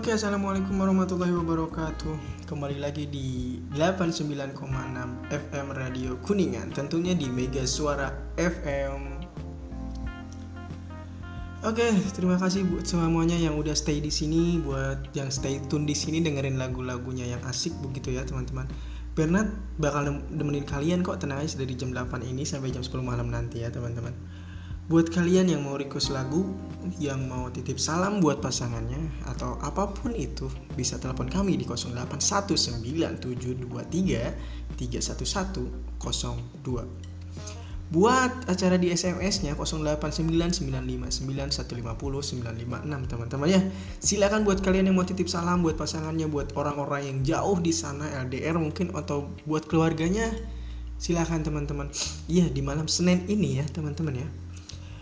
Oke, assalamualaikum warahmatullahi wabarakatuh. Kembali lagi di 89,6 FM Radio Kuningan, tentunya di Mega Suara FM. Oke, terima kasih buat semuanya yang udah stay di sini, buat yang stay tune di sini dengerin lagu-lagunya yang asik begitu ya teman-teman. Bernard bakal nemenin kalian kok tenang aja dari jam 8 ini sampai jam 10 malam nanti ya teman-teman. Buat kalian yang mau request lagu, yang mau titip salam buat pasangannya atau apa pun itu, bisa telepon kami di 081973 Buat acara di SMS-nya 089959150956 teman-teman ya. Silakan buat kalian yang mau titip salam buat pasangannya, buat orang-orang yang jauh di sana LDR mungkin atau buat keluarganya. Silakan teman-teman. Iya di malam Senin ini ya teman-teman ya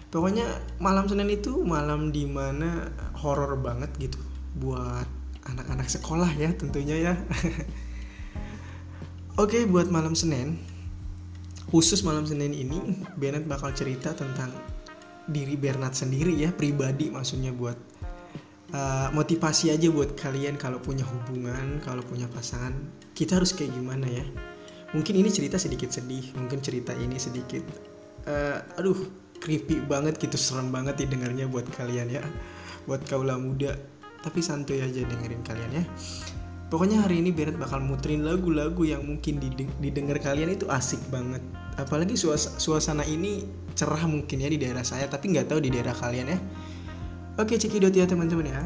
pokoknya malam Senin itu malam di mana horor banget gitu buat anak-anak sekolah ya tentunya ya. Oke buat malam Senin khusus malam Senin ini Bennett bakal cerita tentang diri Bernard sendiri ya pribadi maksudnya buat uh, motivasi aja buat kalian kalau punya hubungan kalau punya pasangan. Kita harus kayak gimana ya? Mungkin ini cerita sedikit sedih mungkin cerita ini sedikit uh, aduh creepy banget gitu serem banget didengarnya buat kalian ya buat kaula muda. Tapi santuy aja dengerin kalian ya. Pokoknya hari ini Beret bakal muterin lagu-lagu yang mungkin didengar kalian itu asik banget. Apalagi suasana ini cerah mungkin ya di daerah saya tapi nggak tahu di daerah kalian ya. Oke cekidot ya teman-teman ya